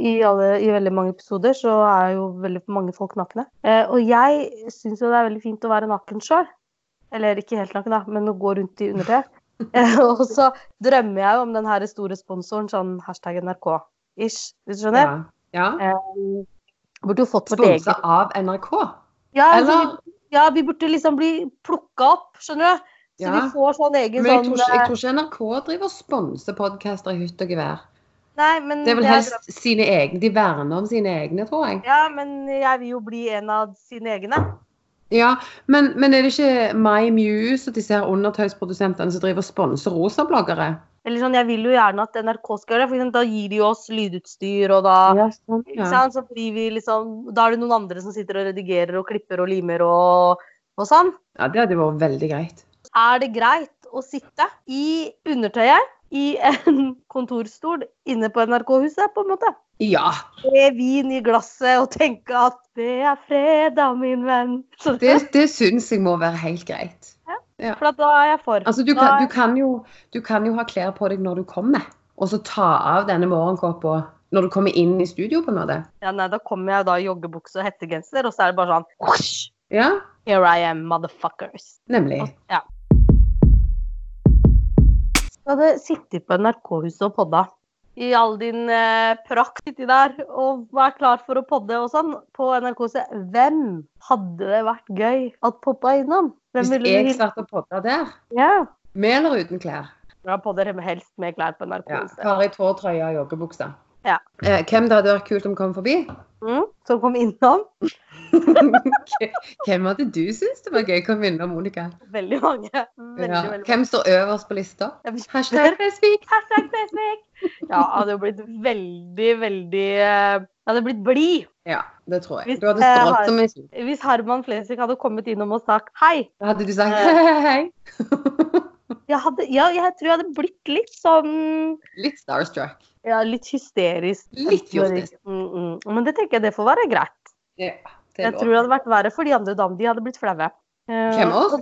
i, alle, i veldig mange episoder så er jo veldig mange folk nakne. Eh, og jeg syns jo det er veldig fint å være naken sjøl. Eller ikke helt naken, da, men å gå rundt i undertøy. Eh, og så drømmer jeg jo om den her store sponsoren, sånn hashtag NRK-ish, hvis du skjønner. Ja. ja. Eh, burde jo fått vårt eget Sponsa av NRK? ja, Eller? vi, ja, vi burde liksom bli plukka opp, skjønner du. Så Ja. vi får sånn egen Men jeg sånn tror, ikke, jeg eh, tror ikke NRK driver og sponser podcaster i hytt og gevær. Nei, men Det er vel jeg helst sine egne, De verner om sine egne, tror jeg. Ja, men jeg vil jo bli en av sine egne. Ja, men, men er det ikke My Muse og disse her undertøysprodusentene som driver og sponser rosabloggere? Eller sånn, Jeg vil jo gjerne at NRK skal gjøre det, for da gir de oss lydutstyr, og da Ja, sånn, ja. Så liksom, Da er det noen andre som sitter og redigerer og klipper og limer og, og sånn. ja, det hadde vært veldig greit. Er det greit å sitte i undertøyet i en kontorstol inne på NRK-huset, på en måte? Ja, Med vin i glasset og tenke at det er fredag, min venn. Så det, det syns jeg må være helt greit. Ja, For da er jeg for. Altså, du kan, du, kan jo, du kan jo ha klær på deg når du kommer, og så ta av denne morgenkåpa når du kommer inn i studio, på en måte. Ja, nei, da kommer jeg da i joggebukse og hettegenser, og så er det bare sånn Ja, Here I am, motherfuckers. nemlig. Ja. Du hadde sittet på NRK-huset og podda i all din eh, prakt uti der og vært klar for å podde og sånn på NRK-huset. Hvem hadde det vært gøy at poppa innom? Hvem Hvis jeg satt og podda der, Ja. med eller uten klær, Ja, podder helst med klær på NRK-huset. har jeg tårtrøye og joggebukse. Ja. Eh, hvem det hadde vært kult om kom forbi? Mm, som kom innom. Hvem hadde du syntes det var gøy å vinne, Monica? Veldig mange. Veldig, Ja. veldig Hvem står øverst på lista? Hashtag Fresvik. Hashtag Flesvig! Ja, det hadde jo blitt veldig, veldig eh, Jeg hadde blitt blid Ja, det tror jeg. Hvis Du hadde strålt som en sol. hvis Herman Flesvig hadde kommet innom og sagt hei. Da hadde du sagt Eh. hei, hei, hei. Jeg, hadde, ja, jeg tror jeg hadde blitt litt sånn Litt starstruck. ja, litt hysterisk. Litt hysterisk. Mm, mm. Men det tenker jeg det får være greit. Er Jeg tror det hadde vært verre for de andre damene. De hadde blitt flaue. Eh, Hvem av oss?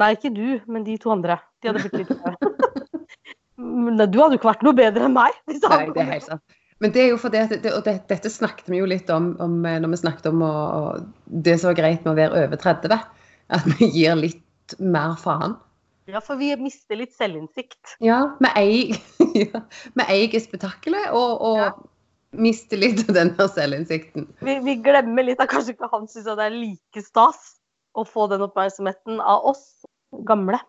Nei, ikke du, men de to andre. De hadde blitt litt flaue. Men du hadde jo ikke vært noe bedre enn meg. Nei, det er helt sant. Men det er jo fordi at det, og det, dette snakket vi jo litt om, om eh, når vi snakket om å, å- det som var greit med å være over 30. At vi gir litt mer faen. Ja, for vi mister litt selvinnsikt. Ja, vi eier, ja, vi eier spetakkelet og, og Ja. Mister litt av denne selvinnsikten. Vi, vi glemmer litt at kanskje ikke han syns det er like stas å få den oppmerksomheten av oss gamle.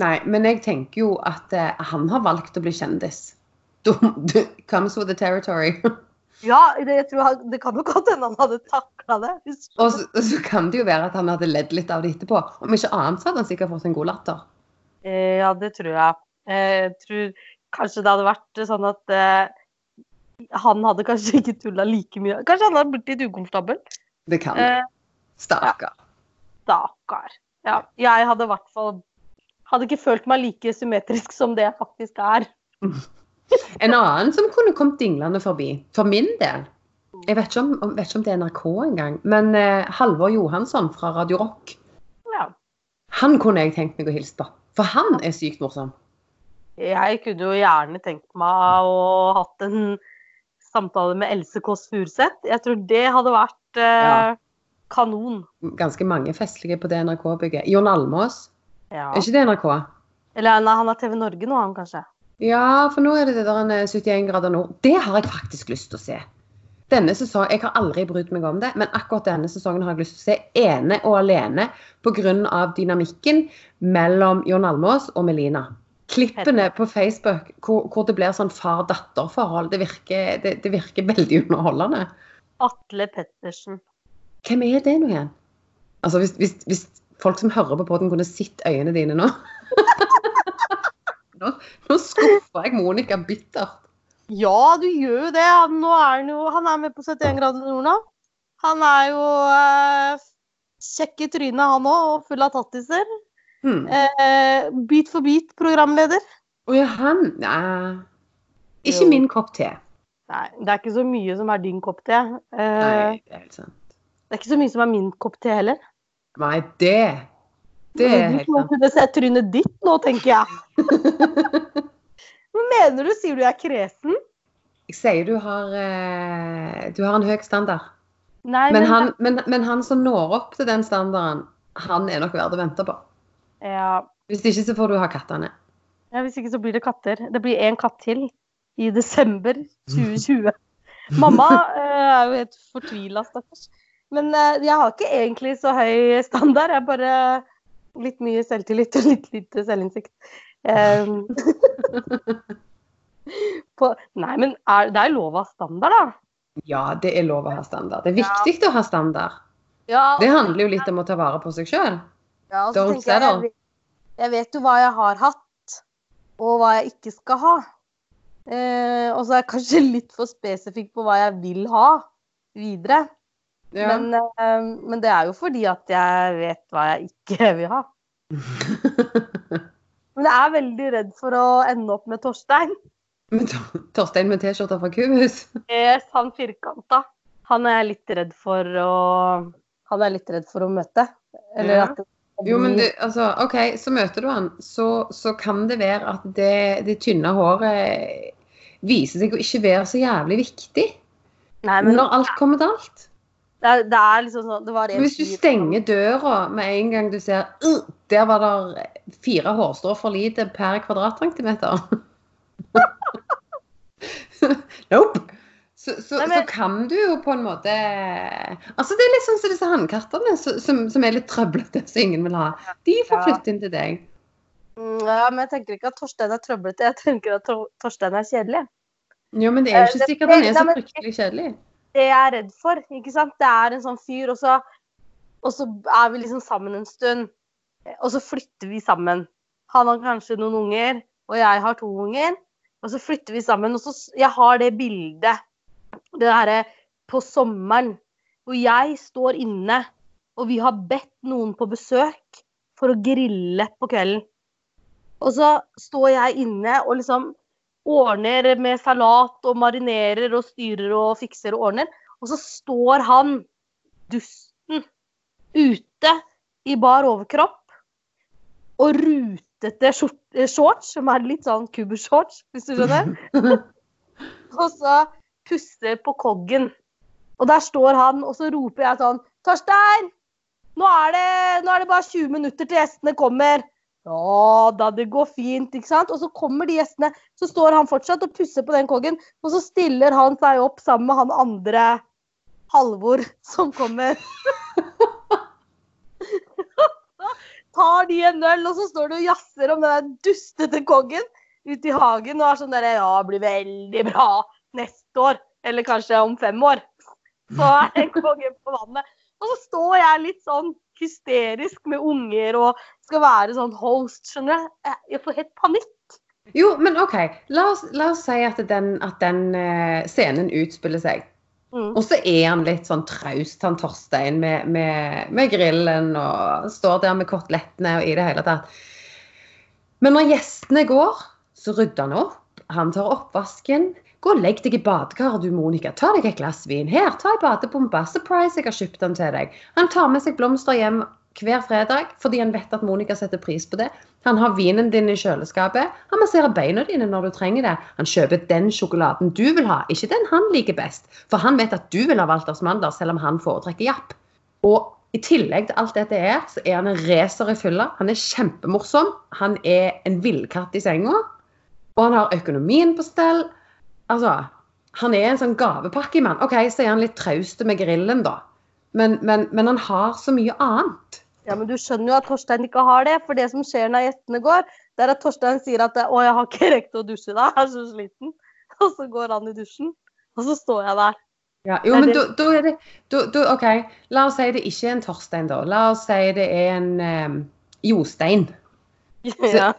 Nei, men jeg tenker jo at eh, han har valgt å bli kjendis. Du, du, comes with the territory. Ja, det, han, det kan jo godt hende han hadde takla det. Og så, og så kan det jo være at han hadde ledd litt av det etterpå. Om ikke annet så hadde han sikkert fått en god latter. Eh, ja, det tror jeg. Eh, Jeg tror kanskje det hadde vært sånn at eh, han hadde kanskje ikke tulla like mye. Kanskje han hadde blitt litt ukomfortabel. Det kan Eh, Stakkar. Stakkar. Ja, jeg hadde i hvert fall hadde ikke følt meg like symmetrisk som det jeg faktisk er. En annen som kunne kommet dinglende forbi, for min del Jeg vet ikke om, vet ikke om det er NRK engang, men eh, Halvor Johansson fra Radio Rock. Ja. Han kunne jeg tenkt meg å hilse på. For han er sykt morsom. Jeg kunne jo gjerne tenkt meg å hatt en samtale med Else Kåss Furuseth. Jeg tror det hadde vært eh, Ja. kanon. Ganske mange festlige på det NRK-bygget. Jon Almås, Ja. er ikke det NRK? Eller nei, han har TV Norge nå, han kanskje. Ja, for nå er det det der en, eh, 71 grader nord. Det har jeg faktisk lyst til å se. Denne sesongen, Jeg har aldri brydd meg om det, men akkurat denne sesongen har jeg lyst til å se ene og alene pga. dynamikken mellom Jon Almås og Melina. Klippene på Facebook hvor, hvor det blir sånn far-datter-forhold, det, det, det virker veldig underholdende. Atle Pettersen. Hvem er det nå igjen? Altså, hvis, hvis, hvis folk som hører på podden kunne sett øynene dine nå Nå, nå skuffa jeg Monica bittert. Ja, du gjør jo det. Nå er han jo Han er med på 71 grader nord nå. Han er jo eh, kjekk i trynet, han òg, og full av tattiser. Hmm. Eh, Beat for beat programleder. Å ja, han Nei. Ikke Jo. min kopp te. Nei, det er ikke så mye som er din kopp te. Eh, Nei, det er helt sant. det er ikke så mye som er min kopp te heller. Nei, det Det er helt sant. sant. kunne se trynet ditt nå, tenker jeg. Hva mener du? Sier du jeg er kresen? Jeg sier du har, eh, du har en høy standard. Nei, Men han, men, men han som når opp til den standarden, han er nok verdt å vente på. Ja, Hvis ikke så får du ha kattene. ja, Hvis ikke så blir det katter. Det blir én katt til i desember 2020. Mamma eh, er jo helt fortvila, stakkars. Men eh, jeg har ikke egentlig så høy standard. Jeg er bare litt mye selvtillit og litt lite selvinnsikt. Um, på, nei, men er, det er lov å ha standard, da. Ja, det er lov å ha standard. Det er viktig å ha standard. Ja, Det handler jo litt om å ta vare på seg sjøl. Ja, og så Don't tenker jeg, jeg, vet, jeg vet jo hva jeg har hatt, og hva jeg ikke skal ha. Eh, og så er jeg kanskje litt for spesifikk på hva jeg vil ha videre. Ja. Men, eh, men det er jo fordi at jeg vet hva jeg ikke vil ha. Men jeg er veldig redd for å ende opp med Torstein. Med to Torstein med T-skjorta fra Kubus. Yes, han firkanta. Han er jeg litt redd for å Han er litt redd for å møte. Eller Ja. at det Jo, men du, altså, OK, så møter du han, så, så kan det være at det, det tynne håret viser seg å ikke være så jævlig viktig. Nei, men Når alt kommer til alt. det det er liksom sånn det var det hvis du stenger døra med en gang du ser uh, Der var det fire hårstrå for lite per kvadratcentimeter. nope. Så, så, Nei, men- så kan du jo på en måte Altså Det er litt sånn som disse hannkattene som, som er litt trøblete, som ingen vil ha. De får flytte inn til deg. Mm, Ja, men jeg tenker ikke at Torstein er trøblete, jeg tenker at Torstein er kjedelig. Jo, men det er jo Eh, ikke sikkert han er så fryktelig kjedelig. Det jeg er redd for, ikke sant, det er en sånn fyr, og så, og så er vi liksom sammen en stund, og så flytter vi sammen. Han har kanskje noen unger, og jeg har to unger, og så flytter vi sammen, og så jeg har det bildet, det derre på sommeren, hvor jeg står inne, og vi har bedt noen på besøk for å grille på kvelden. Og så står jeg inne og liksom ordner med salat og marinerer og styrer og fikser og ordner. Og så står han, dusten, ute i bar overkropp og rutete eh, shorts, som er litt sånn kubusshorts, hvis du skjønner. Og så pusser på koggen. Og der står han, og så roper jeg sånn Torstein! Nå er, det, nå er det bare 20 minutter til gjestene kommer. Ja da, det går fint, ikke sant? Og så kommer de gjestene, så står han fortsatt og pusser på den koggen, og så stiller han seg opp sammen med han andre Halvor som kommer. Tar de en øl, og så står du og jazzer om den dustete koggen ute i hagen og er sånn derre Ja, det blir veldig bra neste år. Eller kanskje om fem år. Så er jeg kongen på vannet. Og så står jeg litt sånn hysterisk med unger og skal være sånn host, skjønner. Jeg- Jeg får helt panikk. Jo, men OK. La oss, la oss si at den, at den uh, scenen utspiller seg. Mm. Og så er han litt sånn traust, han Torstein, med, med, med grillen og står der med kotelettene og i det hele tatt. Men når gjestene går, så rydder han opp. Han tar oppvasken. Gå og legg deg i badekaret, du Monica. Ta deg et glass vin. Her, ta ei badebombe. Surprise, jeg har kjøpt den til deg. Han tar med seg blomster hjem hver fredag fordi han vet at Monica setter pris på det. Han har vinen din i kjøleskapet. Han masserer beina dine når du trenger det. Han kjøper den sjokoladen du vil ha, ikke den han liker best. For han vet at du vil ha Walters Mandler, selv om han foretrekker Japp. Og i tillegg til alt dette er, så er han en racer i fylla. Han er kjempemorsom. Han er en villkatt i senga. Og han har økonomien på stell. Altså, han er en sånn gavepakkemann. OK, så er han litt traust med grillen, da. Men, men, men han har så mye annet. Ja, men du skjønner jo at Torstein ikke har det. For det som skjer når gjestene går, det er at Torstein sier at 'Å, jeg har ikke rekt å dusje da, jeg er så sliten'. Og så går han i dusjen, og så står jeg der. Ja, jo, men da, da er det da, da, OK, la oss si det ikke er en Torstein, da. La oss si det er en um, Jostein. Ja.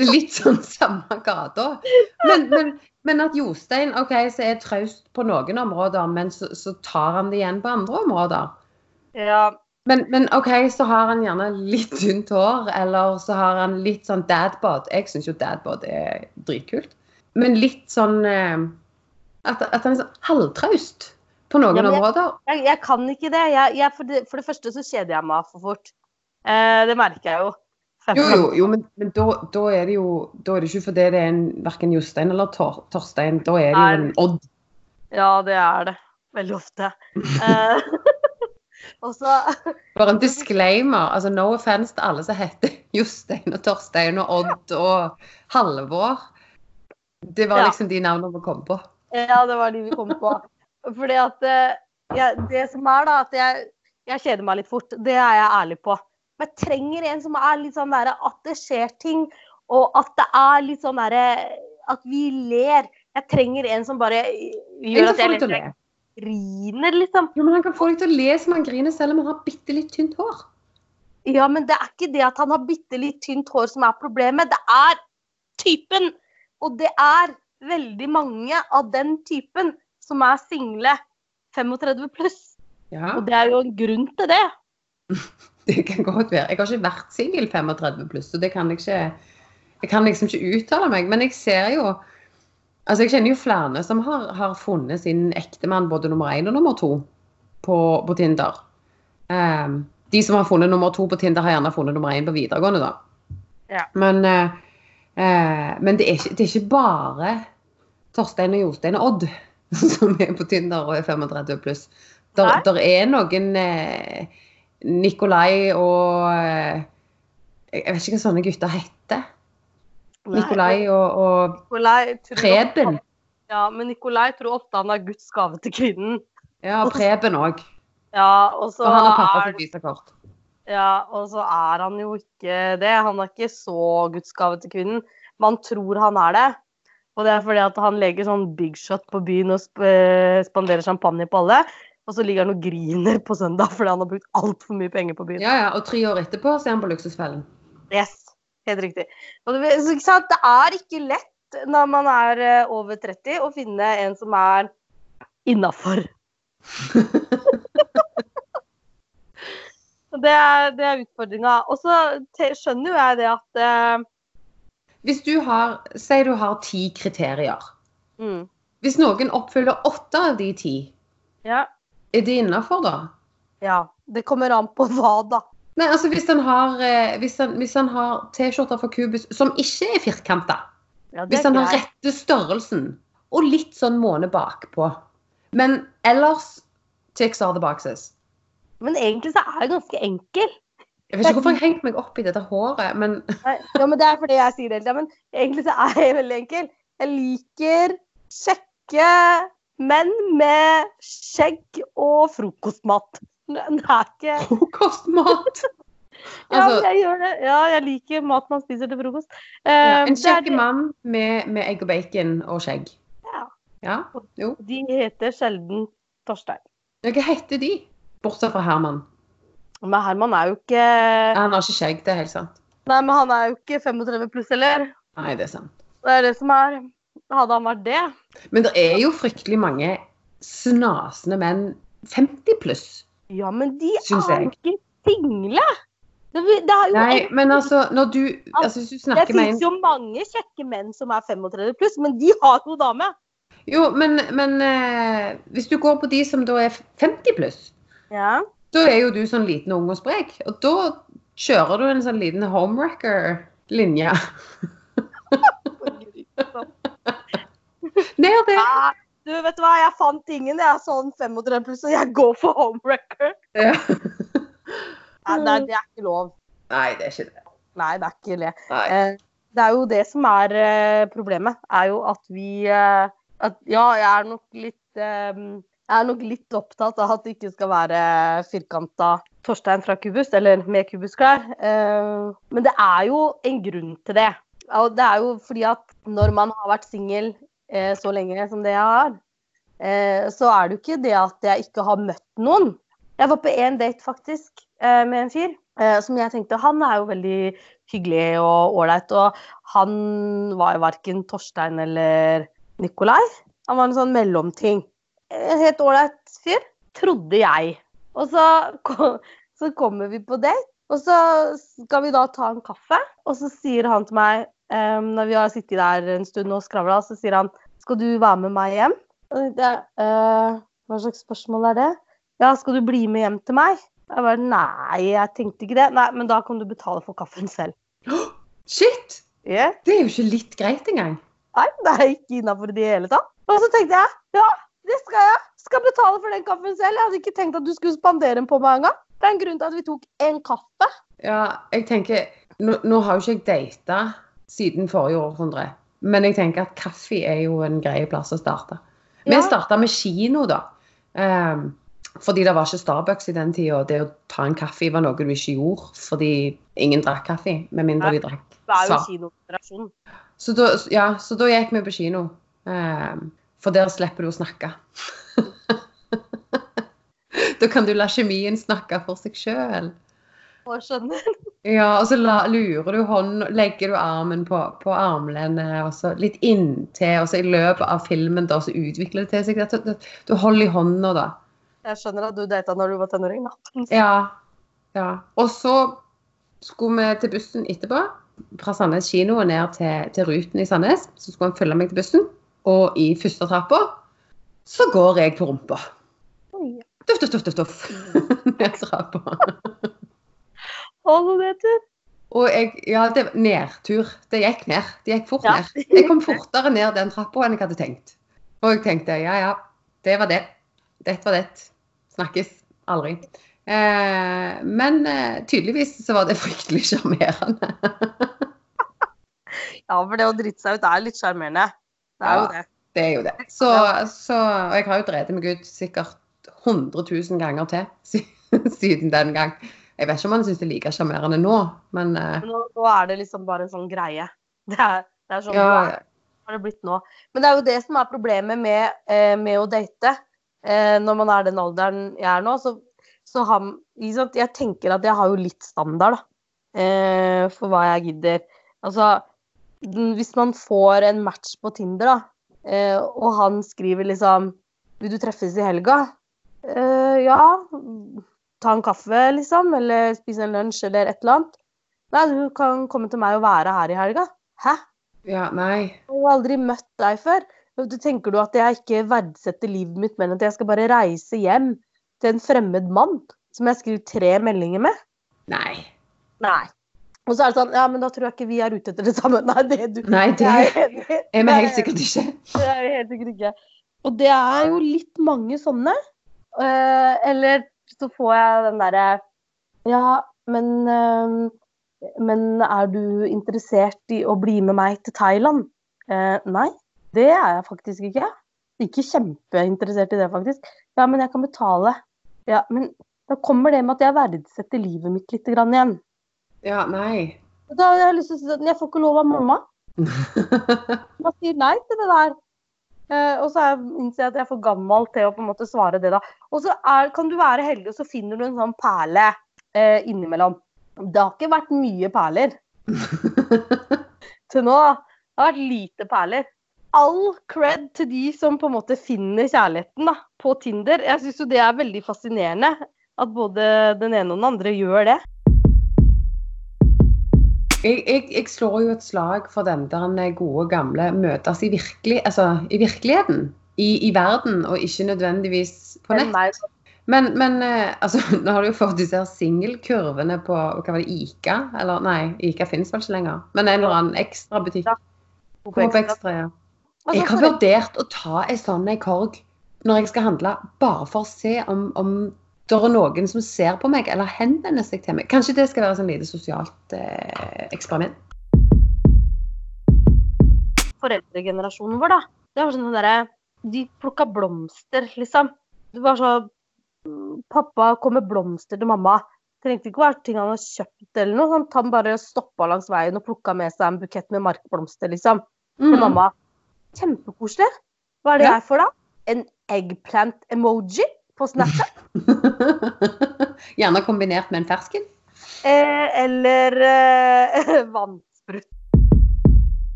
Litt sånn samme gata. Men, men, men at Jostein ok, så er traust på noen områder, men så, så tar han det igjen på andre områder. ja. Men, men OK, så har han gjerne litt tynt hår, eller så har han litt sånn dadbod. Jeg syns jo dadbod er dritkult. Men litt sånn eh, at, at han er sånn halvtraust på noen Ja, jeg- områder. Jeg, jeg kan ikke det. Jeg, for, det for det første så kjeder jeg meg for fort. Eh, det merker jeg jo. Jo, jo, jo men, men da, da er det jo Da er det ikke fordi det er en, verken Jostein eller Tor, Torstein. Da er det jo en Odd. Ja, det er det. Veldig ofte. Også, Bare en disclaimer. altså No offense til alle som heter Jostein og Torstein og Odd og Halvor. Det var Ja. liksom de navnene vi kom på. Ja, det var de vi kom på. Fordi at ja, Det som er, da, at jeg, jeg kjeder meg litt fort. Det er jeg ærlig på. Men jeg trenger en som er litt sånn derre at det skjer ting, og at det er litt sånn derre At vi ler. Jeg trenger en som bare gjør at jeg ler. Griner, liksom. Jo, men Han kan få deg til å le som han griner, selv om han har bitte litt tynt hår. Ja, men det er ikke det at han har bitte litt tynt hår som er problemet. Det er typen. Og det er veldig mange av den typen som er single 35 pluss. Ja, Og det er jo en grunn til det. det kan godt være. Jeg har ikke vært singel 35 pluss, så det kan jeg ikke Jeg kan liksom ikke uttale meg. Men jeg ser jo Altså, jeg kjenner jo flere som har, har funnet sin ektemann både nummer én og nummer to på, på Tinder. Um, de som har funnet nummer to på Tinder, har gjerne funnet nummer én på videregående, da. Ja. Men, uh, uh, men det, er ikke, det er ikke bare Torstein og Jostein og Odd som er på Tinder og er 35 pluss. Der, der er noen eh, Nikolai og eh, Jeg vet ikke hva sånne gutter heter. Nikolai og, og Nikolai Preben. Preben. Ja, men Nikolai tror ofte han er Guds gave til kvinnen. Ja, Preben òg. Ja, og så han har pappa sitt visakort. ja, og så er han jo ikke det. Han er ikke så Guds gave til kvinnen. Man tror han er det. Og det er fordi at han legger sånn big shot på byen og sp eh, spanderer champagne på alle. Og så ligger han og griner på søndag fordi han har brukt altfor mye penger på byen. Ja, ja, og tre år etterpå så er han på Luksusfellen. Yes, helt riktig. Og det, det er ikke lett når man er eh, over 30 å finne en som er innafor. det er, det er utfordringa. Og så skjønner jo jeg det at eh, Hvis du har Si du har ti kriterier. mm, Hvis noen oppfyller åtte av de ti, ja, er det innafor, da? ja. Det kommer an på hva, da. Nei, altså hvis han har, eh, har T-skjorter fra Cubus som ikke er firkanta, Ja, hvis han har rette størrelsen og litt sånn måne bakpå Men ellers ticks are the boxes. Men egentlig så er det ganske enkel. Jeg vet ikke hvorfor jeg har hengt meg opp i dette håret, men Nei, Ja, men Det er fordi jeg sier det hele tida. Men egentlig så er jeg veldig enkel. Jeg liker kjekke menn med skjegg og frokostmat. Det er ikke frokostmat Ja, Altså, jeg gjør det. Ja, jeg liker mat man spiser til frokost. ja, Eh, en kjekk mann med, med egg og bacon og skjegg. Ja. Ja, jo. De heter sjelden Torstein. Ja, Hva heter de? Bortsett fra Herman. Men Herman er jo ikke Han har ikke skjegg, det er helt sant. Nei, men han er jo ikke 35 pluss heller. Nei, det er sant. Det er det som er Hadde han vært det Men det er jo fryktelig mange snasende menn 50 pluss. Ja, men de Syns er jo ikke single! Det, det er jo Nei, en- men altså, når du altså, Hvis du Det snakker med fins finnes jo mange kjekke menn som er 35 pluss, men de har ikke noe dame. Jo, men, men eh, hvis du går på de som da er 50 pluss, Ja. da er jo du sånn liten og ung og sprek. Og da kjører du en sånn liten homewrecker-linje. Ned det. Nei, Du, vet du hva, jeg fant ingen. Jeg er sånn 35 pluss, og jeg går for homewrecker. Ja. Nei, nei, det er ikke lov. Nei, det er ikke det. Nei, det er ikke det. Eh, det er jo det som er eh, problemet, er jo at vi eh, at, Ja, jeg er nok litt Jeg er nok litt opptatt av at det ikke skal være firkanta Torstein fra Kubus, eller med Kubusklær. Eh, men det er jo en grunn til det. Og det er jo fordi at når man har vært singel eh, så lenge som det jeg har, eh, så er det jo ikke det at jeg ikke har møtt noen. Jeg var på én date faktisk eh, med en fyr som jeg tenkte Han er jo veldig hyggelig og ålreit, og han var jo verken Torstein eller Nikolai. Han var en sånn mellomting. En helt ålreit fyr, trodde jeg. Og så, så kommer vi på date, og så skal vi da ta en kaffe. Og så sier han til meg, eh, når vi har sittet der en stund og skravla, så sier han skal du være med meg hjem? Og jeg tenkte, eh, hva slags spørsmål er det? Ja, skal du bli med hjem til meg? Jeg bare nei, jeg tenkte ikke det. Nei, men da kan du betale for kaffen selv. Shit! Yeah. Det er jo ikke litt greit engang. Nei, det er ikke innafor i det hele tatt. Og så tenkte jeg ja, det skal jeg. Skal betale for den kaffen selv. Jeg hadde ikke tenkt at du skulle spandere den på meg engang. Det er en grunn til at vi tok en kaffe. Ja, jeg tenker Nå, nå har jo ikke jeg data siden forrige århundre, men jeg tenker at kaffe er jo en grei plass å starte. Vi Ja. starta med kino, da. Um, fordi det var ikke Starbucks i den tida, det å ta en kaffe var noe du ikke gjorde fordi ingen drakk kaffe, med mindre de drakk svart. Så da, ja, så da gikk vi på kino. Um, for der slipper du å snakke. da kan du la kjemien snakke for seg sjøl. Og skjønner. Ja, og så la, lurer du hånden, legger du armen på, på armlenet, og så litt inntil, og så i løpet av filmen da, så utvikler det til seg du, du holder i hånda, da. Jeg skjønner at du data når du var tenåring, da. Ja. ja. Og så skulle vi til bussen etterpå, fra Sandnes kino og ned til, til Ruten i Sandnes. Så skulle han følge meg til bussen, og i første trappa så går jeg på rumpa. Duff, duff, duff, duff, duff. Ned trappa. Å, så nedtur. Og jeg, ja, det var nedtur. Det gikk ned. Det gikk fort Ja. ned. Jeg kom fortere ned den trappa enn jeg hadde tenkt. Og jeg tenkte ja, ja, det var det. Dette var det. Snakkes aldri. Eh, men eh, tydeligvis så var det fryktelig sjarmerende. Ja, for det å drite seg ut er litt sjarmerende. Det er jo det. Det er jo det. Så, så og jeg har jo drevet meg ut sikkert 100 000 ganger til siden den gang. Jeg vet ikke om han syns det er like sjarmerende nå, men uh... Nå, nå er det liksom bare en sånn greie. Det er, det er sånn ja, er- har det blitt nå. Men det er jo det som er problemet med, eh, med å date. Eh, når man er den alderen jeg er nå, så, så han, liksom. Jeg tenker at jeg har jo litt standard, da. Eh, for hva jeg gidder. Altså, hvis man får en match på Tinder, da, eh, og han skriver liksom Vil du treffes i helga? Eh, ja. Ta en kaffe, liksom. Eller spise en lunsj, eller et eller annet. Nei, du kan komme til meg og være her i helga. Hæ? ja, nei. Jeg har aldri møtt deg før. Du tenker du at jeg ikke verdsetter livet mitt, men at jeg skal bare reise hjem til en fremmed mann som jeg skriver tre meldinger med? Nei. Nei. Og så er det sånn Ja, men da tror jeg ikke vi er ute etter det samme. Nei, det du Nei, det er er vi helt sikkert ikke. Det er vi helt sikkert ikke. Og det er jo litt mange sånne. Eh, eller så får jeg den derre Ja, men eh, Men er du interessert i å bli med meg til Thailand? Eh, nei, det er jeg faktisk ikke. Ikke kjempeinteressert i det, faktisk. Ja, men jeg kan betale. Ja, men da kommer det med at jeg verdsetter livet mitt litt grann igjen. Ja, nei. Da har jeg lyst til å si at jeg får ikke lov av mamma. Man sier nei til det der. Eh, og så er- innser jeg at jeg er for gammel til å på en måte svare det, da. Og så er, kan du være heldig, og så finner du en sånn perle eh, innimellom. Det har ikke vært mye perler til nå. da. Det har vært lite perler. All cred til de som på en måte finner kjærligheten da, på Tinder. Jeg syns jo det er veldig fascinerende at både den ene og den andre gjør det. Jeg, jeg, jeg slår jo et slag for den der gode, gamle møtes i, virkelig, altså, i virkeligheten. I, I verden, og ikke nødvendigvis på nett. Men, men eh, altså, nå har du jo fått disse singelkurvene på hva var det, Ica? Eller nei, Ica finnes vel ikke lenger. Men en eller annen ekstra butikk. Coop Extra. Ja. Jeg har vurdert å ta en sånn en korg når jeg skal handle, bare for å se om, om det er noen som ser på meg eller henvender seg til meg. Kanskje det skal være et sånn lite sosialt eh, eksperiment. foreldregenerasjonen vår, da. Det var sånn derre De plukka blomster, liksom. Det var så mm, Pappa kom med blomster til mamma. Trengte ikke å være ting han hadde kjøpt eller noe. sånt. Han bare stoppa langs veien og plukka med seg en bukett med markblomster, liksom. Til Mm. mamma. Kjempekoselig. Hva er det Ja. jeg får da? En eggplant-emoji på Snapchat? Gjerne kombinert med en fersken. Eh, eller eh, vannsprut.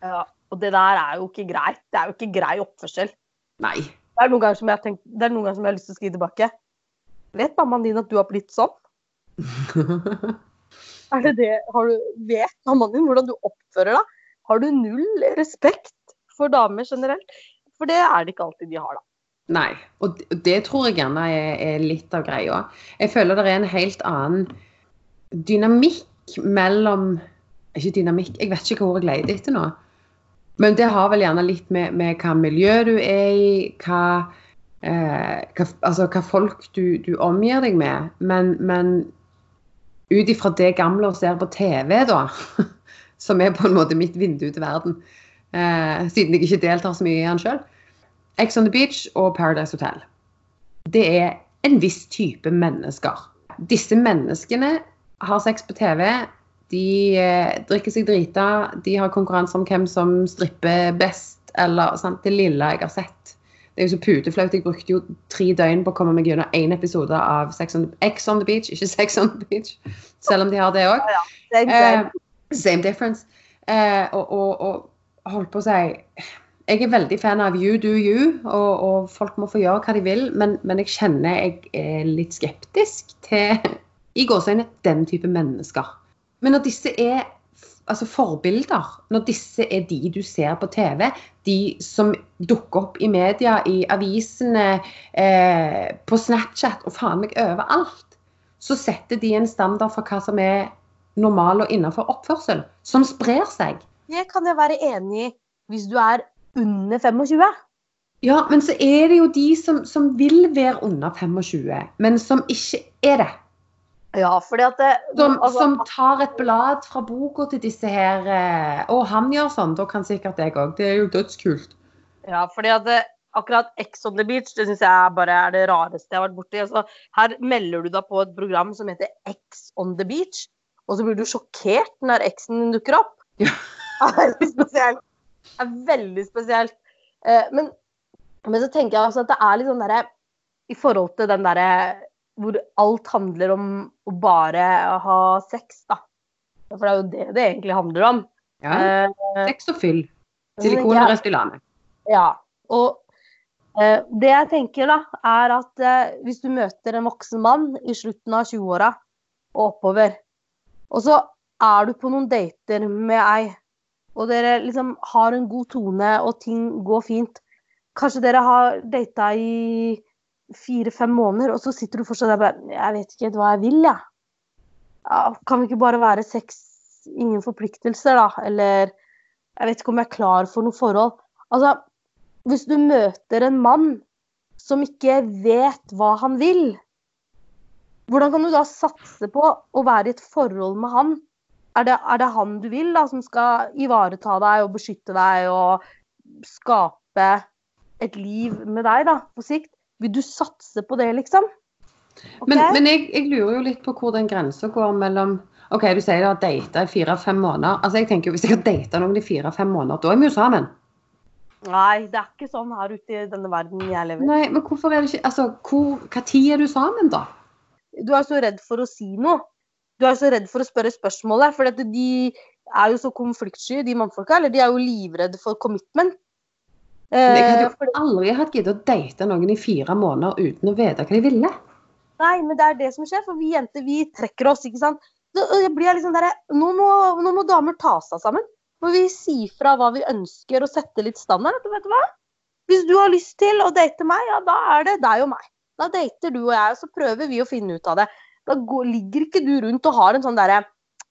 Ja, og det der er jo ikke greit. Det er jo ikke grei oppførsel. Nei. Det er noen ganger som jeg har, tenkt, det er noen ganger som jeg har lyst til å skrive tilbake. Vet mammaen din at du har blitt sånn? Er det det? Har du, vet mammaen din hvordan du oppfører deg? Har du null respekt for damer generelt? For det er det ikke alltid de har, da. Nei. Og det, tror jeg gjerne er, er litt av greia. Jeg føler det er en helt annen dynamikk mellom Ikke dynamikk, jeg vet ikke hvor jeg leter etter nå. Men det har vel gjerne litt med, med hva miljø du er i, hva, eh, hva, altså, hva folk du, du, omgir deg med. Men, men ut ifra det gamle å ser på TV, da, som er på en måte mitt vindu til verden, eh, siden jeg ikke deltar så mye i den sjøl, Ex on the Beach og Paradise Hotel. Det er en viss type mennesker. Disse menneskene har sex på TV. De eh, drikker seg drita. De har konkurranse om hvem som stripper best. Eller sant, det lille jeg har sett. Det er jo så puteflaut. Jeg brukte jo tre døgn på å komme meg gjennom én episode av Sex on, X on the Beach, ikke Sex on the Beach. Selv om de har det òg. Ja, ja. Same, same. Uh, same difference. Uh, og, og, og holdt på å si jeg er veldig fan av you do you, og, og folk må få gjøre hva de vil, men, men, jeg kjenner jeg er litt skeptisk til i gåseøyne den type mennesker. Men når disse er altså forbilder, når disse er de du ser på TV, de som dukker opp i media, i avisene, eh, på Snapchat og faen meg overalt, så setter de en standard for hva som er normal og innenfor oppførsel, som sprer seg. Det kan jeg være enig i hvis du er under 25. Ja, men så er det jo de som, som vil være under 25, men som ikke er det. Ja, fordi at det, som, altså, som, tar et blad fra boka til disse her eh, Å, han gjør sånn, da kan sikkert jeg òg. Det er jo dødskult. Ja, fordi at det, akkurat Ex on the Beach det syns jeg bare er det rareste jeg har vært borti. Altså, her melder du deg på et program som heter Ex on the Beach, og så blir du sjokkert når eksen dukker opp. Ja. Det er spesielt. Er veldig spesielt. Eh, men, men, så tenker jeg også at det er litt sånn derre I forhold til den derre hvor alt handler om å bare ha sex, da. For det er jo det det egentlig handler om. Ja. Eh, sex og fyll. Silikon og Restylane. Ja. Og eh, det jeg tenker, da, er at eh, hvis du møter en voksen mann i slutten av 20-åra og oppover, og så er du på noen dater med ei, og dere liksom har en god tone og ting går fint Kanskje dere har data i fire-fem måneder, og så sitter du fortsatt der bare Jeg vet ikke hva jeg vil, jeg. Ja. kan vi ikke bare være sex, ingen forpliktelser, da? Eller jeg vet ikke om jeg er klar for noe forhold. Altså, hvis du møter en mann som ikke vet hva han vil, hvordan kan du da satse på å være i et forhold med han? Er det, er det han du vil, da, som skal ivareta deg og beskytte deg og skape et liv med deg, da, på sikt? Vil du satse på det, liksom? Okay? Men, men jeg, jeg, lurer jo litt på hvor den grensa går mellom OK, du sier du har data i fire-fem måneder. Altså, jeg tenker jo, Hvis jeg har data noen i fire-fem måneder, da er vi jo sammen. Nei, det er ikke sånn her ute i denne verden jeg lever. Nei, men hvorfor er det ikke Altså, hvor, hva tid er du sammen, da? Du er så redd for å si noe. Du er så redd for å spørre spørsmålet. For de er jo så konfliktsky, de mannfolka. Eller de er jo livredde for commitment. Men jeg hadde jo aldri hatt giddet å date noen i fire måneder uten å vite hva de ville. Nei, men det er det som skjer, for vi jenter vi trekker oss, ikke sant. Liksom der, nå, må, nå må damer ta seg sammen. Må vi si fra hva vi ønsker og sette litt standard. Vet du hva? Hvis du har lyst til å date meg, ja, da er det deg og meg. Da dater du og jeg, og så prøver vi å finne ut av det. Da går, ligger ikke du rundt og har en sånn derre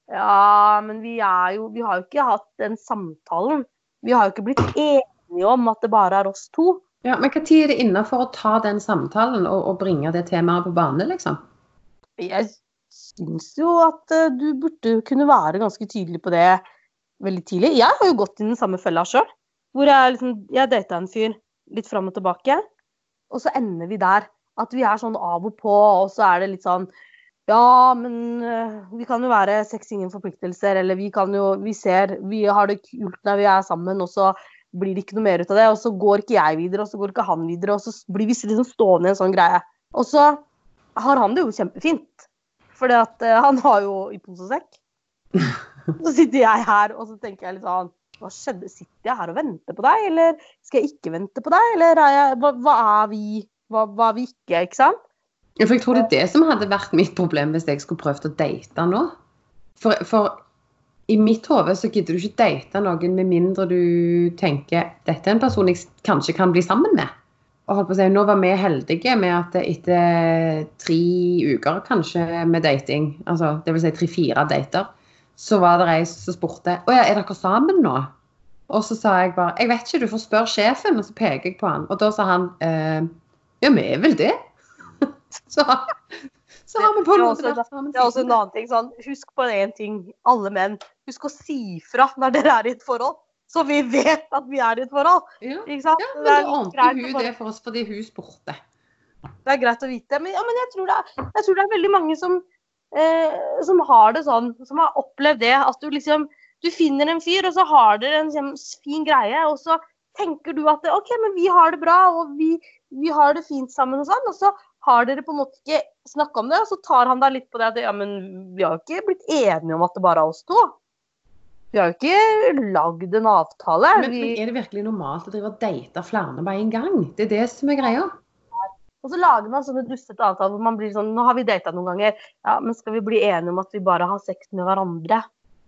Ja, men vi er jo Vi har jo ikke hatt den samtalen. Vi har jo ikke blitt enige enige om at det bare er oss to. Ja, Men når er det innafor å ta den samtalen og, og, bringe det temaet på bane, liksom? Jeg syns jo at uh, du burde kunne være ganske tydelig på det veldig tidlig. Jeg har jo gått i den samme fella sjøl. Hvor jeg liksom Jeg data en fyr litt fram og tilbake, og så ender vi der. At vi er sånn av og på, og så er det litt sånn ja, men uh, vi kan jo være sex ingen forpliktelser, eller vi kan jo Vi ser Vi har det kult når vi er sammen, og så blir det ikke noe mer ut av det. Og så går ikke jeg videre, og så går ikke han videre, og så blir vi liksom stående i en sånn greie. Og så har han det jo kjempefint. For eh, han har jo i pose og sekk. Så sitter jeg her, og så tenker jeg litt sånn Hva skjedde? Sitter jeg her og venter på deg, eller skal jeg ikke vente på deg? Eller er jeg, hva, hva, er vi? Hva, hva er vi ikke? Ikke sant? Ja, for jeg tror det er det som hadde vært mitt problem hvis jeg skulle prøvd å date nå. For, for i mitt hode så gidder du ikke date noen med mindre du tenker dette er en person jeg kanskje kan bli sammen med. Og holdt på å si, Nå var vi heldige med at etter tre uker kanskje med dating, altså dvs. Si tre-fire dater, så var det ei som spurte Å ja, er dere sammen nå? Og så sa jeg bare Jeg vet ikke, du får spørre sjefen. Og så peker jeg på han. Og da sa han eh, Ja, vi er vel det? så, så har vi på Det noe også- Det er også en annen ting. Sånn, husk på én ting, alle menn. Husk å si fra når dere er i et forhold. Så vi vet at vi er i et forhold. Ja. Ja, men Det da er litt ordnet greit å hun det for oss fordi hun spurte. Det er greit å vite. Men, ja, men jeg, tror det er, jeg tror det er veldig mange som, eh, som har det sånn, som har opplevd det. At du liksom Du finner en fyr, og så har dere en sånn fin greie, og så tenker du at OK, men vi har det bra, og vi, vi har det fint sammen og sånn. Og så har dere på en måte ikke snakka om det, og så tar han deg litt på det at ja, men vi har jo ikke blitt enige om at det bare er oss to. Vi har jo ikke lagd en avtale. Men, vi, men er det virkelig normalt å drive og date flere med en gang? Det er det som er greia. Og så lager man sånne dustete avtaler hvor man blir sånn Nå har vi data noen ganger. Ja, men skal vi bli enige om at vi bare har sex med hverandre?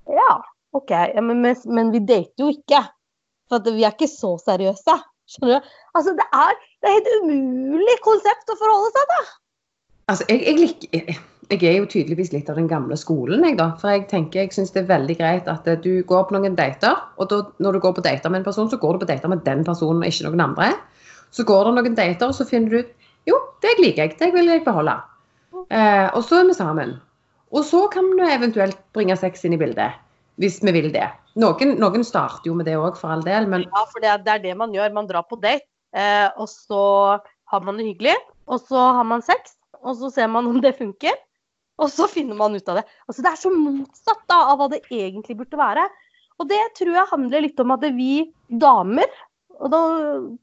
Ja, OK. Ja, men, men, men vi dater jo ikke. For vi er ikke så seriøse. Skjønner du? Altså, det er, det er et umulig konsept å forholde seg til. Altså, jeg, jeg, liker, jeg, er jo tydeligvis litt av den gamle skolen, jeg, da. For jeg tenker, jeg syns det er veldig greit at eh, du går på noen dater, og da, når du går på dater med en person, så går du på dater med den personen, og ikke noen andre. Så går det noen dater, og så finner du ut jo, det liker jeg, det vil jeg beholde. Eh, og så er vi sammen. Og så kan vi eventuelt bringe sex inn i bildet, hvis vi vil det. Noen, noen starter jo med det òg, for all del, men Ja, for det det er det man gjør. Man drar på date, eh, og så har man det hyggelig. Og så har man sex, og så ser man om det funker. Og så finner man ut av det. Altså, det er så motsatt da, av hva det egentlig burde være. Og det tror jeg handler litt om at vi damer, og da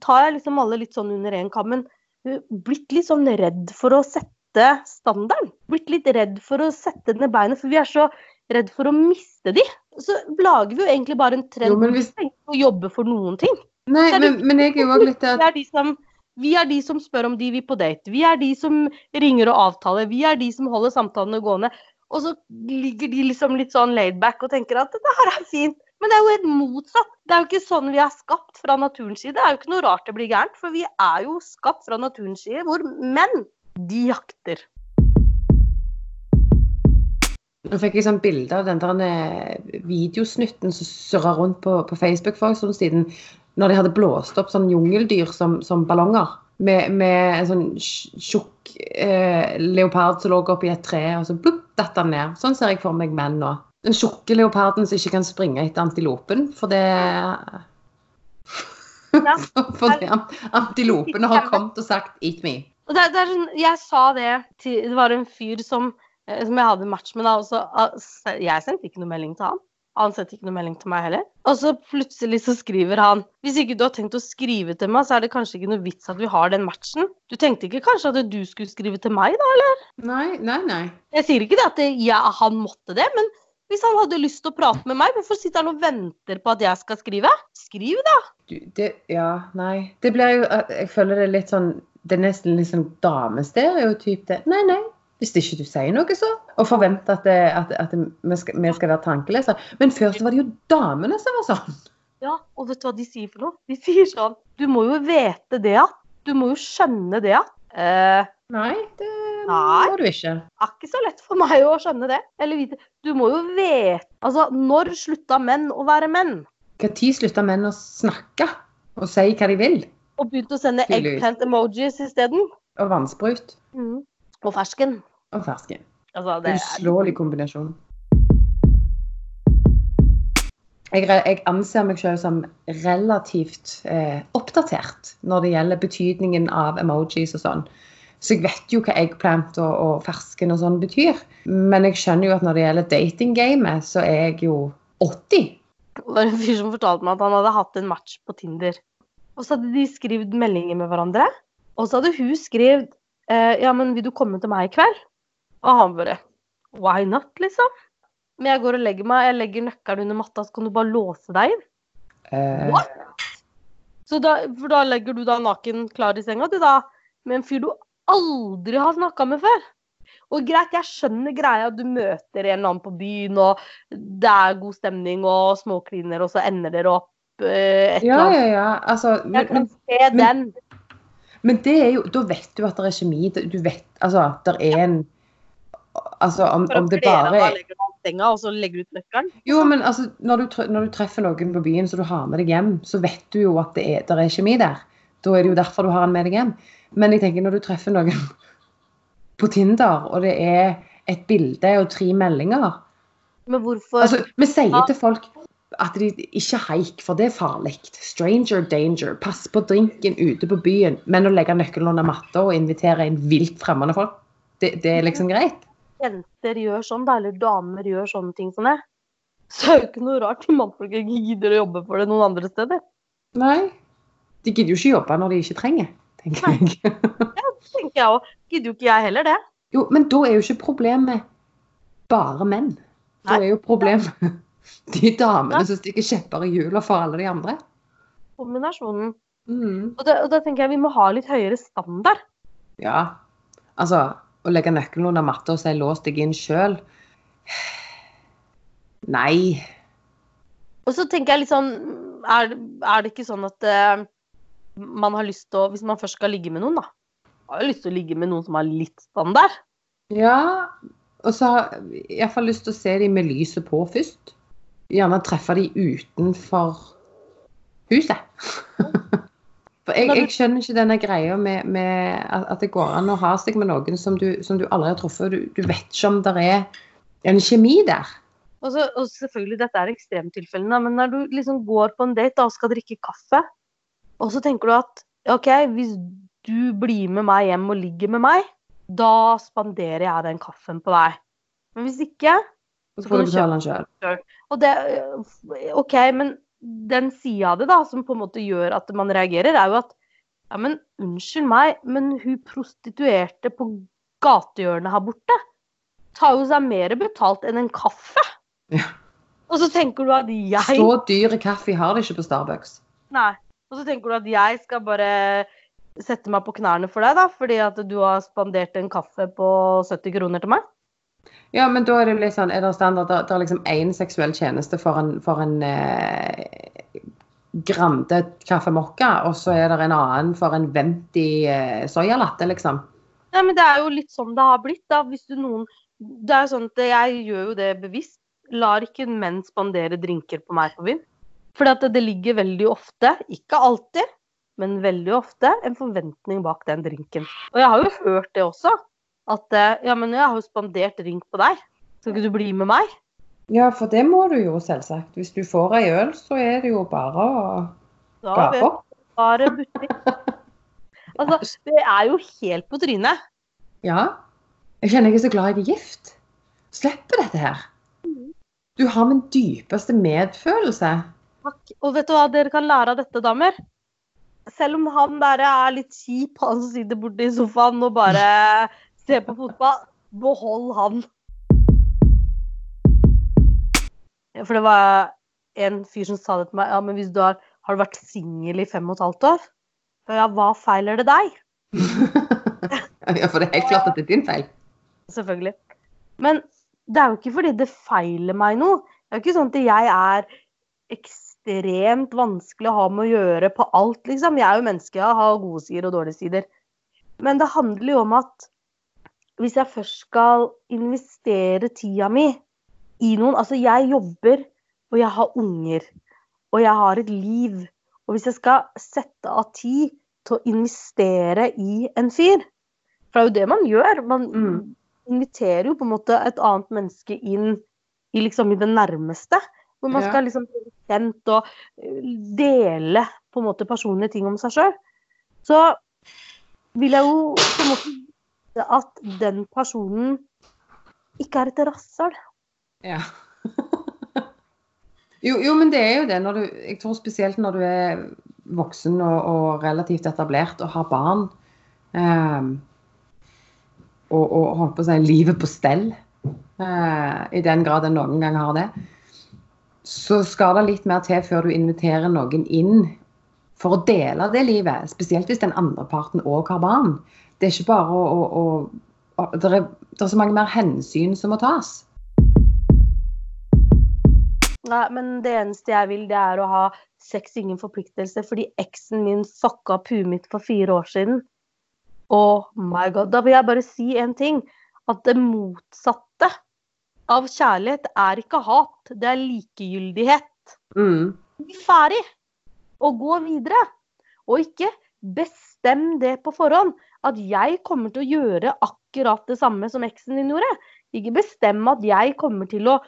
tar jeg liksom alle litt sånn under én kam, men uh, blitt litt sånn redd for å sette standarden. Blitt litt redd for å sette ned beinet, for vi er så redd for å miste de. Så lager vi jo egentlig bare en trend Jo, hvis- å jobbe for noen ting. Nei, det- men, men jeg er jo òg litt at... Vi er, de som, vi er de som spør om de vil på date. Vi er de som ringer og avtaler. Vi er de som holder samtalene gående. Og så ligger de liksom litt sånn laidback og tenker at det her er fint. Men det er jo helt motsatt. Det er jo ikke sånn vi er skapt fra naturens side. Det er jo ikke noe rart det blir gærent, for vi er jo skapt fra naturens side, hvor menn, de jakter. Nå fikk jeg sånn bilde av den der eh, videosnutten som surra rundt på, på Facebook for en stund siden, når de hadde blåst opp sånn jungeldyr som, som ballonger. Med, med en sånn tj- tjukk eh, leopard som lå oppi et tre, og så plupp, datt han ned. Sånn ser jeg for meg menn nå. Den tjukke leoparden som ikke kan springe etter antilopen, for det Ja. Fordi antilopene har kommet og sagt 'eat me'. Det, det sånn, jeg sa det til Det var en fyr som, som jeg hadde match med, da. Og så, ah, jeg sendte ikke noe melding til han. Han sendte ikke noe melding til meg heller. Og så plutselig så skriver han Hvis ikke du har tenkt å skrive til meg, så er det kanskje ikke noe vits at vi har den matchen. Du tenkte ikke kanskje at du skulle skrive til meg, da? eller? Nei, nei, nei. Jeg sier ikke det at det, ja, han måtte det, men hvis han hadde lyst til å prate med meg, hvorfor sitter han og venter på at jeg skal skrive? Skriv, da! Du, det, ja, nei. Det blir jo Jeg føler det er litt sånn Det er nesten litt sånn damestereotyp, det. Nei, nei. Hvis ikke du sier noe, så. Og forventer at, det, at, at vi, skal, vi skal være tankelesere. Men før så var det jo damene som var sånn. Ja, og vet du hva de sier for noe? De sier sånn Du må jo vite det at. Du må jo skjønne det at. Eh, Nei, det Nei. må du ikke. det er ikke så lett for meg å skjønne det. Eller vite. Du må jo vite Altså, når slutta menn å være menn? Når slutta menn å snakke og si hva de vil? Og begynte å sende eggplant-emojis isteden? Og vannsprut Mm. Og fersken. og fersken. Altså, det Uslåelig kombinasjon. Jeg, jeg anser meg selv som relativt eh, oppdatert når det gjelder betydningen av emojis og sånn. Så jeg vet jo hva eggplant og, og fersken og sånn betyr. Men jeg skjønner jo at når det gjelder datinggamet, så er jeg jo 80. Det var en fyr som fortalte meg at han hadde hatt en match på Tinder. Og så hadde de skrevet meldinger med hverandre. Og så hadde hun skrevet Ja, men vil du komme til meg i kveld? Og han bare Why not, liksom? Men jeg går og legger meg, jeg legger nøkkelen under matta, så kan du bare låse deg inn. Eh, What? Så da, for da legger du da naken klar i senga, du da, med en fyr du aldri har snakka med før. Og greit, jeg skjønner greia, du møter en eller annen på byen, og det er god stemning og småkliner, og så ender dere opp eh, et ja, eller annet. ja, ja. Altså, Jeg kan se men- den. Men det er jo Da vet du at det er kjemi. Du vet altså, det er en Altså, om, om det bare er senga, og så legger du ut nøkkelen. Jo, men altså, når du, når du treffer noen på byen som du har med deg hjem, så vet du jo at det er, der er kjemi der. Da er det jo derfor du har den med deg hjem. Men jeg tenker når du treffer noen på Tinder, og det er et bilde og tre meldinger Men hvorfor Altså, vi sier til folk at de ikke haik, for det er farlig. Stranger danger. Pass på drinken ute på byen. Men å legge nøkkelen under matta og invitere inn vilt fremmede folk, det, det er liksom greit. jenter gjør sånn, da, eller damer gjør sånne ting som det, så er det ikke noe rart mannfolk ikke gidder å jobbe for det noen andre steder. Nei. De gidder jo ikke jobbe når de ikke trenger, tenker jeg. tenker jeg òg. Gidder jo ikke jeg heller det. Jo, men da er jo ikke problemet bare menn. Da Nei. er jo problemet de damene som stikker kjepper i hjula for alle de andre. Kombinasjonen. Mm. Og, da- og da tenker jeg vi må ha litt høyere standard. Ja. Altså, å legge nøkkelen under matta og si 'lås deg inn sjøl' Nei. Og så tenker jeg litt sånn Er, er det ikke sånn at uh, man har lyst til å Hvis man først skal ligge med noen, da. Har jo lyst til å ligge med noen som har litt standard. Ja, og så har jeg iallfall lyst til å se dem med lyset på først. Gjerne treffe de utenfor huset. For jeg, jeg skjønner ikke denne greia med, med at det går an å ha seg med noen som du, som du aldri har truffet. Du, du vet ikke om det er en kjemi der. Og, så, og selvfølgelig, dette er ekstremtilfellene, men når du liksom går på en date da, og skal drikke kaffe, og så tenker du at OK, hvis du blir med meg hjem og ligger med meg, da spanderer jeg den kaffen på deg. Men hvis ikke Så får du betale den sjøl. Og det OK, men den sida av det da, som på en måte gjør at man reagerer, er jo at ja, men unnskyld meg, men hun prostituerte på gatehjørnet her borte tar jo seg mer betalt enn en kaffe. Ja. Og så tenker du at jeg Så dyr kaffe har de ikke på Starbucks. Nei. Og så tenker du at jeg skal bare sette meg på knærne for deg, da, fordi at du har spandert en kaffe på 70 kroner til meg? Ja, men da er det litt sånn, er det standard, det er liksom én seksuell tjeneste for en, for en eh, Grande kaffe mocca, og så er det en annen for en venti eh, soyalatte, liksom. Ja, men det er jo litt sånn det har blitt, da. Hvis du noen Det er sånn at jeg gjør jo det bevisst. Lar ikke menn spandere drinker på meg på byen. For det, det ligger veldig ofte, ikke alltid, men veldig ofte, en forventning bak den drinken. Og jeg har jo hørt det også. At eh, ja, men jeg har jo spandert ring på deg. Skal ikke du bli med meg? Ja, for det må du jo selvsagt. Hvis du får ei øl, så er det jo bare å Da vet du bare butikk. Altså, det er jo helt på trynet. Ja. Jeg kjenner jeg er så glad jeg er gift. Slipper dette her. Du har min dypeste medfølelse. Takk. Og vet du hva dere kan lære av dette, damer? Selv om han der er litt kjip, han sitter borte i sofaen og bare ser på fotball, behold han. For det var en fyr som sa det til meg. Ja, men hvis du har, har du vært singel i fem og et halvt år? Ja, hva feiler det deg? ja, for det er helt klart at det er din feil. Selvfølgelig. Men det er jo ikke fordi det feiler meg noe. Det er jo ikke sånn at jeg er ekstremt vanskelig å ha med å gjøre på alt, liksom. Jeg er jo menneske, jeg har gode sider og dårlige sider. Men det handler jo om at hvis jeg først skal investere tida mi i noen Altså, jeg jobber, og jeg har unger, og jeg har et liv. Og hvis jeg skal sette av tid til å investere i en fyr For det er jo det man gjør. Man Mm. inviterer jo på en måte et annet menneske inn i liksom i det nærmeste. Hvor man Ja. skal liksom bli kjent og eh, dele på en måte personlige ting om seg sjøl. Så vil jeg jo på en måte vite at den personen ikke er et rasshøl. Ja. jo, jo, men det er jo det. Når du, jeg tror spesielt når du er voksen og, og relativt etablert og har barn, ehm, og, og holdt på å si livet på stell, eh, i den grad en noen gang har det, så skal det litt mer til før du inviterer noen inn for å dele det livet. Spesielt hvis den andre parten òg har barn. Det er ikke bare å, å, å, å det, er, det er så mange mer hensyn som må tas. Nei, men det eneste jeg vil, det er å ha sex, ingen forpliktelse, fordi eksen min fucka opp huet mitt for fire år siden. Oh my god. Da vil jeg bare si en ting. at det motsatte av kjærlighet er ikke hat, det er likegyldighet. Mm. Bli ferdig og gå videre. Og ikke bestem det på forhånd. At jeg kommer til å gjøre akkurat det samme som eksen din gjorde. Ikke bestemme at jeg kommer til å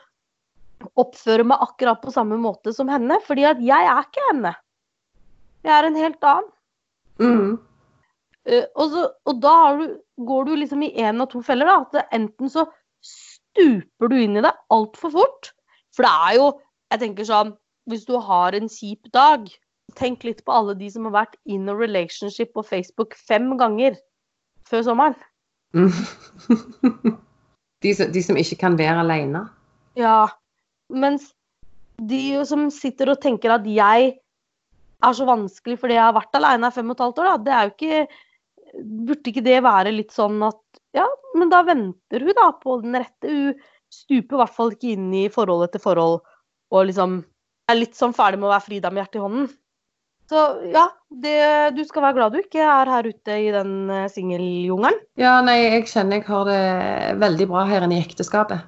oppføre meg akkurat på samme måte som henne, fordi at jeg er ikke henne. Jeg er en helt annen. Mm. Uh, og, så, og da har du, går du liksom i én av to feller. da, at Enten så stuper du inn i det altfor fort. For det er jo Jeg tenker sånn Hvis du har en kjip dag, tenk litt på alle de som har vært in a relationship på Facebook fem ganger før sommeren. Mm. de, som, de som ikke kan være alene. Ja. Mens de som sitter og tenker at jeg er så vanskelig fordi jeg har vært alene i fem og et halvt år, da. Det er jo ikke Burde ikke det være litt sånn at ja, men da venter hun da på den rette. Hun stuper i hvert fall ikke inn i forhold etter forhold og liksom er litt sånn ferdig med å være Frida med hjertet i hånden. Så ja, det, du skal være glad du ikke er her ute i den eh, singeljungelen. Ja, nei, jeg kjenner jeg har det veldig bra her inne i ekteskapet.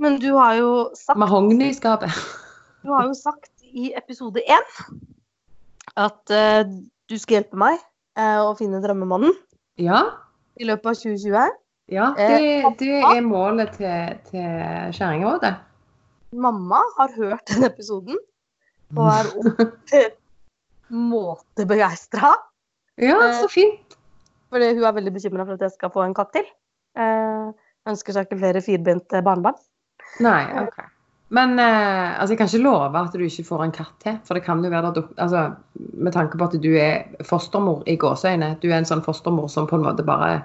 Men du har jo sagt Mahogniskapet. Du har jo sagt i episode én at uh, du skal hjelpe meg uh, å finne drømmemannen Ja, i løpet av 2020. ja det, det er målet til, til Kjerringrådet. Mamma har hørt den episoden og er opp måte begeistra. Ja, så fint. Fordi hun er veldig bekymra for at jeg skal få en katt til. Eh, ønsker seg ikke flere firbente barnebarn. Nei, OK. Men eh, altså, jeg kan ikke love at du ikke får en katt til. For det kan jo være det, altså, Med tanke på at du er fostermor i gåseøyne. Du er en sånn fostermor som på en måte bare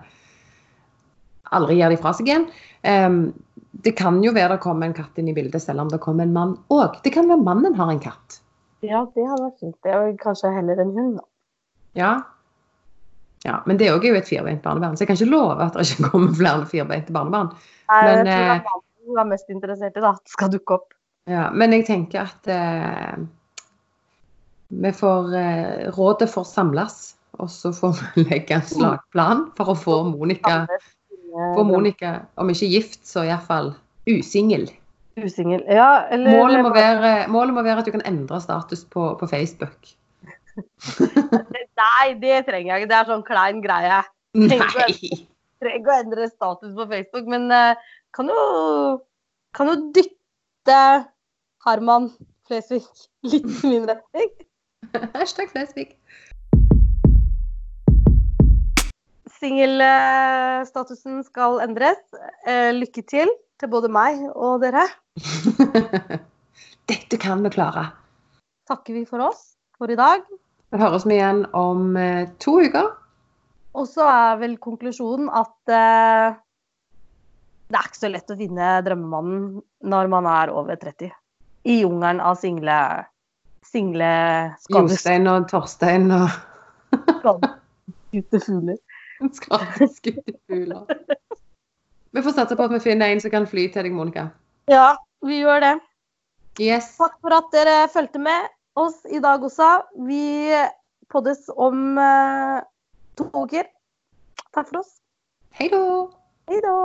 aldri gir de fra seg igjen. Em, det kan jo være det kommer en katt inn i bildet, selv om det kommer en mann òg. Det kan være mannen har en katt. Ja, det hadde vært fint. Det er kanskje heller en hund, da. Ja. ja men det er jo et firbeint barnebarn, så jeg kan ikke love at det ikke kommer flere firbeinte barnebarn. Nei, Men, jeg tror det eh, hun er mest interessert i da, at det skal dukke opp. Ja, men jeg tenker at eh, vi får eh, Rådet får samles, og så får vi legge en slagplan for å få Monica, få Monica om ikke gift, så iallfall usingel. Usingel. Ja, eller Målet, må være, målet må være at du kan endre status på, på Facebook. Nei, det trenger jeg ikke. Det er sånn klein greie. Nei! trenger ikke å endre status på Facebook, men eh, kan jo kan jo dytte Herman Flesvig litt i min retning. Hashtag Flesvig. Singelstatusen skal endres. Eh, Lykke til til både meg og dere. Dette kan vi klare. Takker vi for oss for i dag. Vi høres vi igjen om eh, to uker. Og så er vel konklusjonen at eh, det er ikke så lett å finne drømmemannen når man er over 30. I jungelen av single single Jostein og Torstein og fugler. skadeskutte fugler. Vi får satse på at vi finner en som kan fly til deg, Monica. Ja, vi gjør det. Yes. Takk for at dere fulgte med oss i dag også. Vi poddes om eh, to uker. Takk for oss. Hei da. Hei da.